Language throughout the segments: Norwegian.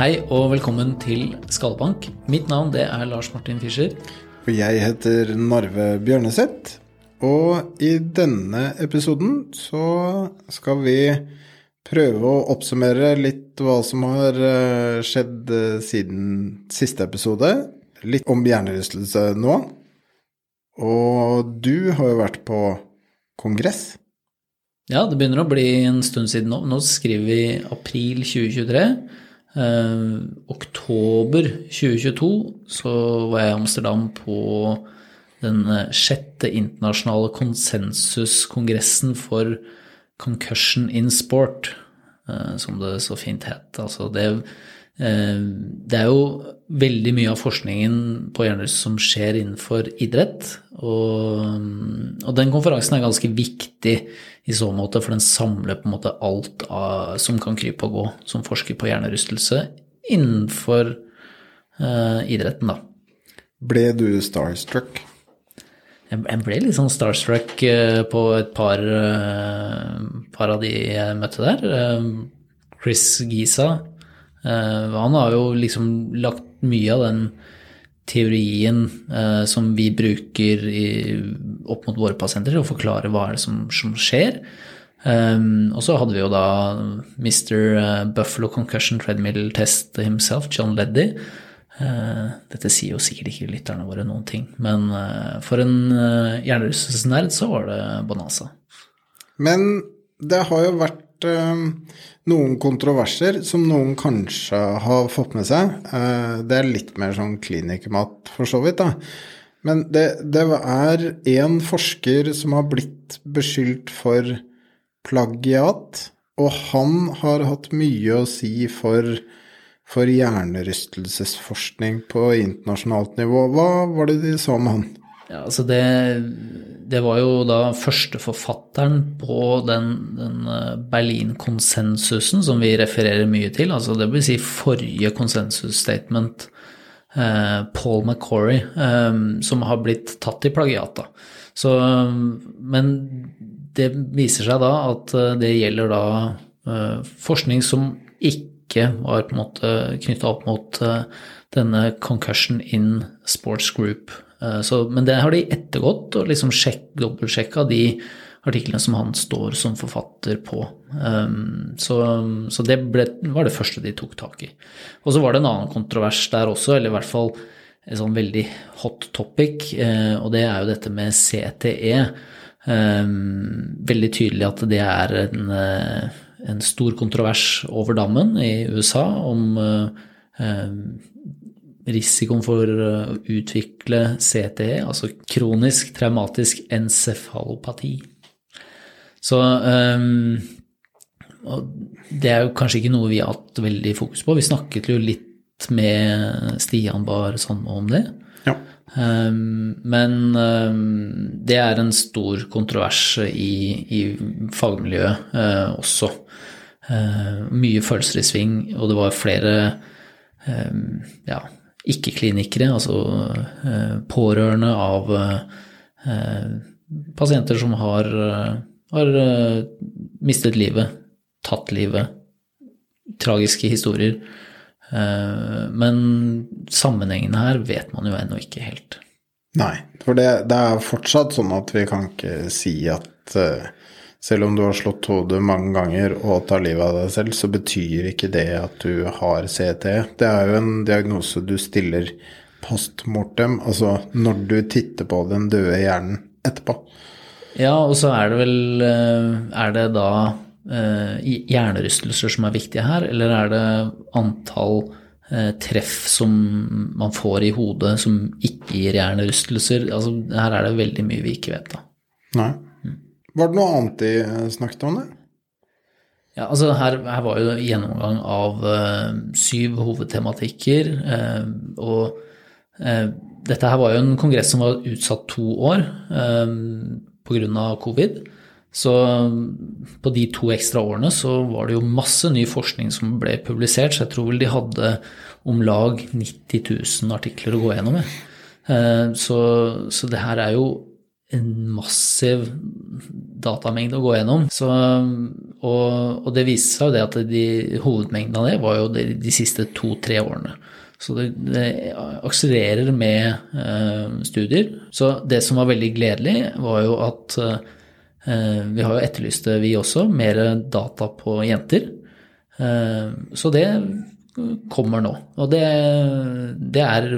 Hei og velkommen til Skallebank. Mitt navn det er Lars Martin Fischer. Og jeg heter Narve Bjørneseth. Og i denne episoden så skal vi prøve å oppsummere litt hva som har eh, skjedd eh, siden siste episode. Litt om hjernerystelse nå. Og du har jo vært på kongress. Ja, det begynner å bli en stund siden nå. Nå skriver vi april 2023. Eh, oktober 2022 så var jeg i Amsterdam på den sjette internasjonale konsensuskongressen for concussion in sport, eh, som det så fint het. Altså det, eh, det er jo veldig mye av forskningen på hjernerystelse som skjer innenfor idrett. Og, og, den konferansen er ganske viktig i så måte, for den samler på en måte alt av, som kan krype og gå, som forsker på hjernerystelse innenfor uh, idretten, da. Ble du starstruck? Jeg ble litt sånn starstruck eh, på et par, eh, par av de jeg møtte der. Chris Giza. Han har jo liksom lagt mye av den teorien som vi bruker i, opp mot våre pasienter å forklare hva er det som, som skjer. Um, og så hadde vi jo da Mr. Buffalo Concussion Treadmill Test himself, John Leddy, Uh, dette sier jo sikkert ikke lytterne våre noen ting, men uh, for en uh, hjernerystelsesnerd så var det Bonanza. Men det har jo vært noen kontroverser som noen kanskje har fått med seg. det er litt mer sånn klinikermat, for så vidt, da. Men det, det er én forsker som har blitt beskyldt for plagiat, og han har hatt mye å si for for hjernerystelsesforskning på internasjonalt nivå. Hva var det de sa om han? Ja, altså det, det var jo da førsteforfatteren på den, den eh, Berlin-konsensusen som vi refererer mye til, altså det vil si forrige konsensusstatement, eh, Paul McCorry, eh, som har blitt tatt i plagiat. Da. Så, men det viser seg da at eh, det gjelder da eh, forskning som ikke var på en måte knytta opp mot eh, denne concussion in sports group. Eh, så, men det har de ettergått og liksom dobbeltsjekka de artiklene som han står som forfatter på. Um, så, så, det ble, var det første de tok tak i. Og så var det en annen kontrovers der også, eller i hvert fall en sånn veldig hot topic, uh, og det er jo dette med CTE. Um, veldig tydelig at det er en uh, en stor kontrovers over dammen i USA om eh, risikoen for å utvikle CTE, altså kronisk traumatisk encefalopati. Så um, det er jo kanskje ikke noe vi har hatt veldig fokus på. Vi snakket jo litt med Stian Bar Sandmo om det. Ja. Um, men um, det er en stor kontrovers i, i fagmiljøet uh, også. Uh, mye følelser i sving, og det var flere um, ja, ikke-klinikere, altså uh, pårørende av pasienter som har, har mistet livet, tatt livet, tragiske historier. Eh, men sammenhengen her vet man jo ennå ikke helt. Nei, for det, det, er fortsatt sånn at vi kan ikke si at uh, selv om du har slått hodet mange ganger og tar livet av deg selv, så betyr ikke det at du har CT. Det er jo en diagnose du stiller post mortem, altså når du titter på den døde hjernen etterpå. Ja, og så er det vel eh, Er det da Eh, hjernerystelser som er viktige her, eller er det antall eh, treff som man får i hodet som ikke gir hjernerystelser? Altså, her er det veldig mye vi ikke vet, da. Nei. Var det noe annet de snakket om det? Ja, altså her, her var jo gjennomgang av uh, syv hovedtematikker, uh, og Dette her var jo en kongress som var utsatt to år uh, pga. covid. Så på de to ekstra årene så var det jo masse ny forskning som ble publisert, så jeg tror vel de hadde om lag 90 000 artikler å gå gjennom. Eh, så, så det her er jo en massiv datamengde å gå gjennom. Så, og, og, det viste seg jo det at de, hovedmengden av det var jo de, de siste to-tre årene. Så det, det akselererer med eh, studier. Så det som var veldig gledelig, var jo at eh, vi har jo etterlyst det, vi også, mer data på jenter. Eh, så det kommer nå. Og det, det er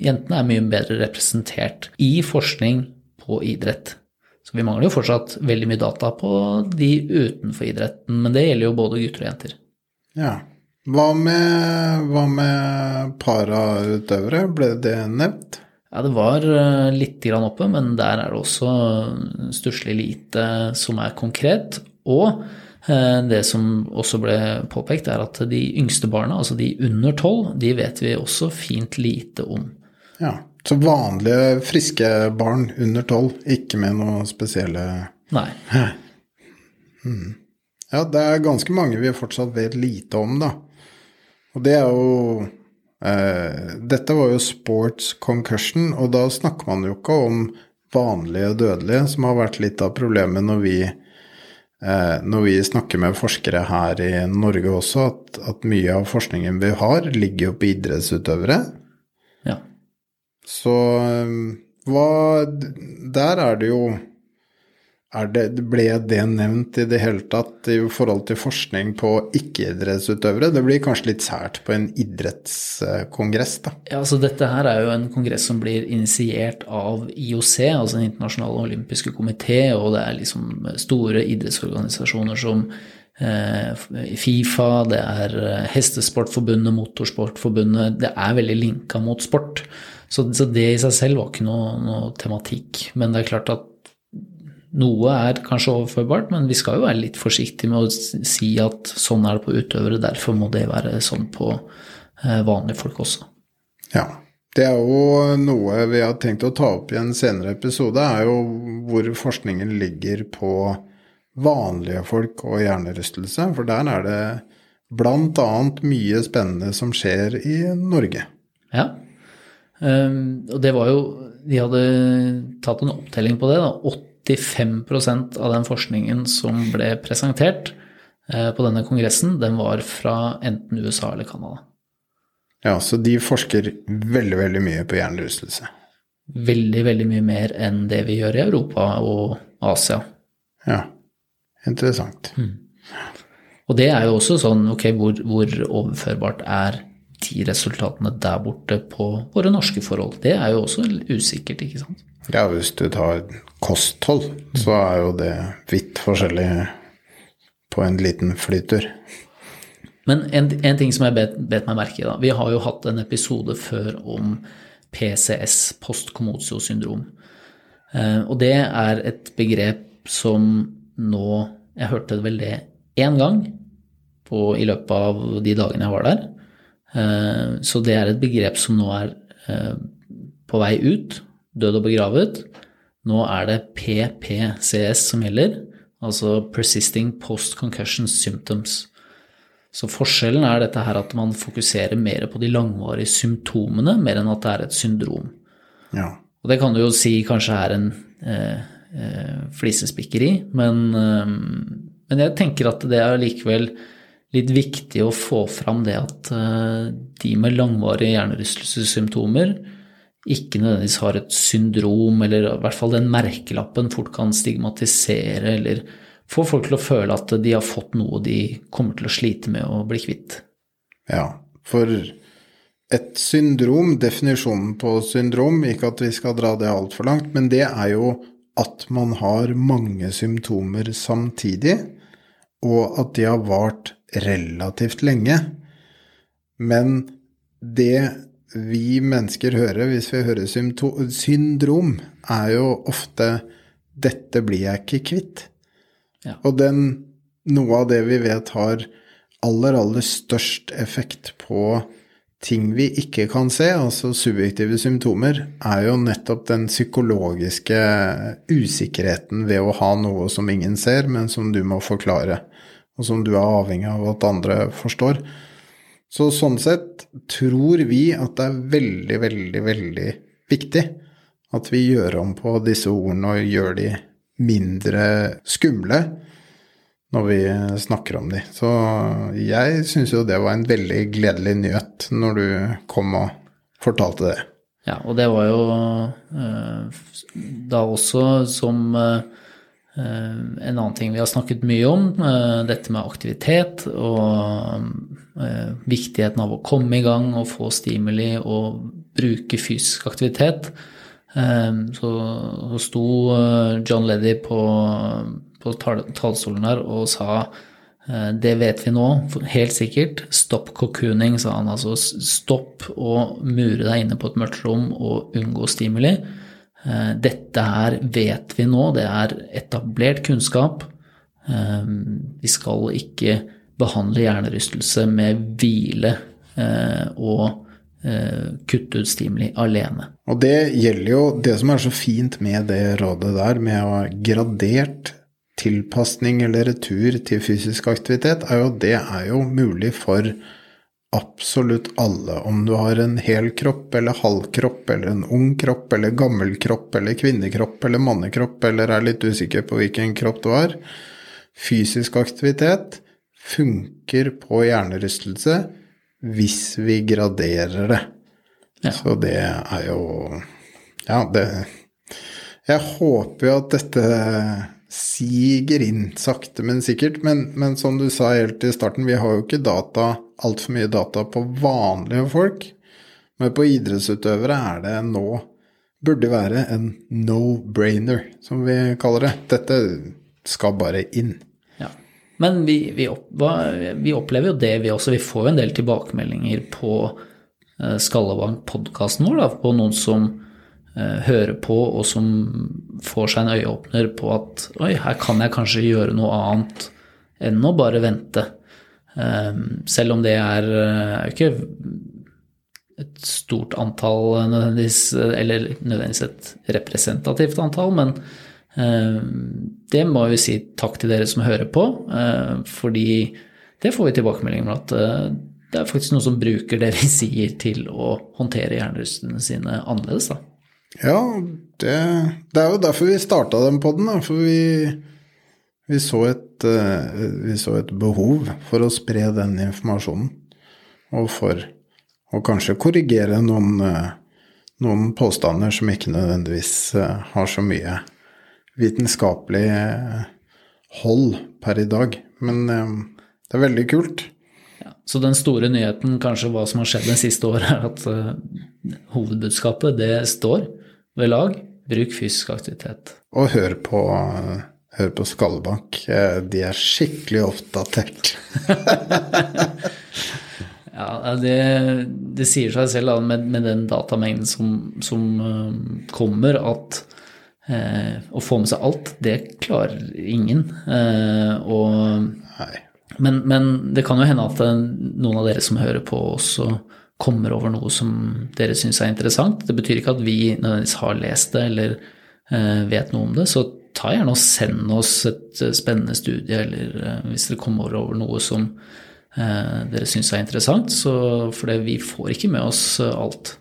Jentene er mye bedre representert i forskning på idrett. Så vi mangler jo fortsatt veldig mye data på de utenfor idretten, men det gjelder jo både gutter og jenter. Ja. Hva med, hva med parautøvere, ble det nevnt? Ja, det var eh, litt grann oppe, men der er det også stusslig lite som er konkret. Og eh, det som også ble påpekt, er at de yngste barna, altså de under tolv, de vet vi også fint lite om. Ja. Så vanlige, friske barn under tolv, ikke med noe spesielle Nei. Hmm. Ja, det er ganske mange vi fortsatt vet lite om, da. Og det er jo eh, Dette var jo sports concussion, og da snakker man jo ikke om vanlige dødelige, som har vært litt av problemet når vi, eh, når vi snakker med forskere her i Norge også, at, at mye av forskningen vi har, ligger jo på idrettsutøvere. Så um, hva Der er det jo er det, Ble det nevnt i det hele tatt i forhold til forskning på ikke-idrettsutøvere? Det blir kanskje litt sært på en idrettskongress, da? Ja, altså Dette her er jo en kongress som blir initiert av IOC, altså Den internasjonale olympiske komité, og det er liksom store idrettsorganisasjoner som Fifa, det er eh, Hestesportforbundet, Motorsportforbundet Det er veldig linka mot sport. Så, så, det i seg selv var ikke noe, noe, tematikk. Men det er klart at noe er kanskje overførbart, men vi skal jo være litt forsiktige med å si at sånn er det på utøvere, derfor må det være sånn på eh, vanlige folk også. Ja. Det er jo noe vi har tenkt å ta opp i en senere episode, er jo hvor forskningen ligger på vanlige folk og hjernerystelse. For der er det bl.a. mye spennende som skjer i Norge. Ja, Um, og det var jo De hadde tatt en opptelling på det. da, 85% av den forskningen som ble presentert uh, på denne kongressen, den var fra enten USA eller Canada. Ja, så de forsker veldig, veldig mye på hjernerystelse? Veldig, veldig mye mer enn det vi gjør i Europa og Asia. Ja, interessant. Mm. Og det er jo også sånn, ok, hvor, hvor overførbart er de resultatene der borte på våre norske forhold. Det er jo også usikkert, ikke sant. Ja, hvis du tar kosthold, så er jo det vidt forskjellig på en liten flytur. Men en, en ting som jeg bet, bet, meg merke i, da. Vi har jo hatt en episode før om PCS, postkommotiosyndrom, Eh, og det er et begrep som nå Jeg hørte vel det én gang på, i løpet av de dagene jeg var der. Eh, så det er et begrep som nå er eh, på vei ut, død og begravet. Nå er det PPCS som gjelder, altså Persisting Post Concussion Symptoms. Så forskjellen er dette her at man fokuserer mer på de langvarige symptomene, mer enn at det er et syndrom. Ja. Og det kan du jo si kanskje er en eh, eh, flisespikkeri, men, eh, men jeg tenker at det er likevel litt viktig å få fram det at eh, de med langvarige hjernerystelsessymptomer ikke nødvendigvis har et syndrom, eller i hvert fall den merkelappen fort kan stigmatisere eller få folk til å føle at de har fått noe de kommer til å slite med å bli kvitt. Ja, for et syndrom, definisjonen på syndrom, ikke at vi skal dra det altfor langt, men det er jo at man har mange symptomer samtidig, og at de har vart relativt lenge. Men det vi mennesker hører hvis vi hører syndrom, er jo ofte 'dette blir jeg ikke kvitt'. Ja. Og den, noe av det vi vet har aller, aller størst effekt på ting vi ikke kan se, altså subjektive symptomer, er jo nettopp den psykologiske usikkerheten ved å ha noe som ingen ser, men som du må forklare, og som du er avhengig av at andre forstår. Så sånn sett tror vi at det er veldig, veldig, veldig viktig at vi gjør om på disse ordene og gjør de mindre skumle når vi snakker om de. Så jeg syns jo det var en veldig gledelig nyhet når du kom og fortalte det. Ja, og det var jo eh, da også som eh, en annen ting vi har snakket mye om, eh, dette med aktivitet og eh, viktigheten av å komme i gang og få stimuli og bruke fysisk aktivitet. Eh, så, så sto eh, John Leddy på på talerstolen her og sa eh, det vet vi nå, helt sikkert. Stopp cocooning, sa han. Altså stopp å mure deg inne på et mørkt rom og unngå stimuli. Eh, dette her vet vi nå, det er etablert kunnskap. Eh, vi skal ikke behandle hjernerystelse med hvile og kutte ut stimuli alene. Og det gjelder jo det som er så fint med det rådet der, med å ha gradert tilpasning eller retur til fysisk aktivitet, er jo det er jo mulig for absolutt alle. Om du har en hel kropp eller halv kropp eller en ung kropp eller gammel kropp eller kvinnekropp eller mannekropp eller er litt usikker på hvilken kropp du har. Fysisk aktivitet funker på hjernerystelse hvis vi graderer det. Ja. Så det er jo Ja, det Jeg håper jo at dette siger inn sakte, men sikkert. Men, men, som du sa helt i starten, vi har jo ikke data, altfor mye data på vanlige folk. Men på idrettsutøvere er det nå Burde være en no-brainer, som vi kaller det. Dette skal bare inn. Ja. Men vi, vi, opp, vi opplever jo det, vi også. Vi får jo en del tilbakemeldinger på uh, Skallevann-podkasten vår, da, på noen som Eh, hører på, og som får seg en øyeåpner på at oi, her kan jeg kanskje gjøre noe annet enn å bare vente. Eh, selv om det er, eh, ikke et stort antall nødvendigvis, eller nødvendigvis et representativt antall, men det må vi si takk til dere som hører på, fordi det får vi tilbakemelding om at det er faktisk noen som bruker det vi sier til å håndtere hjernerystene sine annerledes. da. Ja, det, det, er jo derfor vi starta den poden, for vi, vi, så et, eh, vi, så et, behov for å spre den informasjonen. Og for å kanskje korrigere noen, eh, noen påstander som ikke nødvendigvis eh, har så mye vitenskapelig hold per i dag. Men det er veldig kult. Så den store nyheten, kanskje hva som har skjedd det siste året, er at hovedbudskapet, det står ved lag. Bruk fysisk aktivitet. Og hør på, hør på Skallebank. De er skikkelig oppdatert. ja, det, det, sier seg selv da, med, med, den datamengden som, som uh, kommer, at uh, å få med seg alt, det klarer ingen. Og, men, men, det kan jo hende at noen av dere som hører på, også kommer over noe som dere syns er interessant. Det betyr ikke at vi nødvendigvis har lest det eller eh, vet noe om det. Så ta gjerne og send oss et eh, spennende studie, eller eh, hvis dere kommer over noe som dere syns er interessant. Så, for det, vi får ikke med oss alt.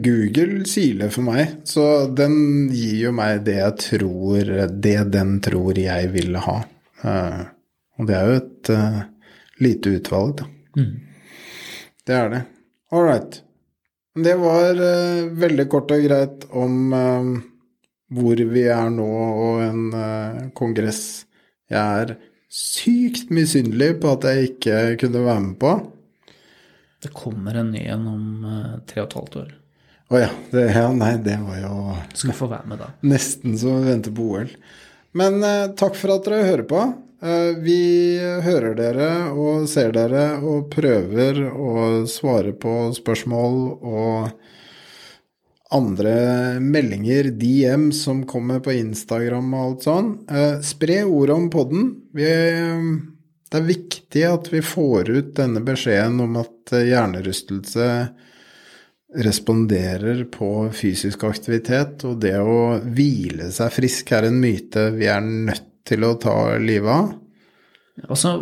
Google siler for meg, så den gir jo meg det jeg tror Det den tror jeg vil ha. Og det er jo et lite utvalg, da. Mm. Det er det. All right. Det var uh, veldig kort og greit om uh, hvor vi er nå, og en uh, kongress jeg er sykt misunnelig på at jeg ikke kunne være med på. Det kommer en ny en om tre og et halvt år. Å oh, ja. Det, ja. Nei, det var jo skal få være med da. Nesten som å vente på OL. Men takk for at dere hører på. Eh, vi hører dere og ser dere og prøver å svare på spørsmål og andre meldinger, DM, som kommer på Instagram og alt sånn. Eh, spre ordet om podden. Vi, Det er viktig at vi får ut denne beskjeden om at eh, hjernerystelse responderer på fysisk aktivitet, og det å hvile seg frisk er en myte vi er nødt til å ta livet av. Altså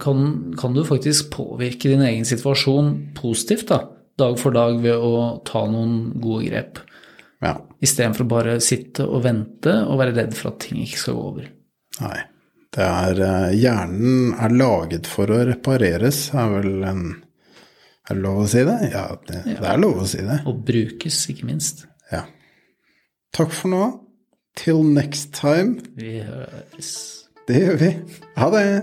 kan, kan du faktisk påvirke din egen situasjon positivt, da, dag for dag, ved å ta noen gode grep. Ja. Istedenfor bare sitte og vente og være redd for at ting ikke skal gå over. Nei. Det er eh, Hjernen er laget for å repareres, er vel en Er det lov å si det? Ja, det, det er lov å si det. Og brukes, ikke minst. Ja. Takk for nå. Till next time. Vi høres. Det gjør vi. Ha det.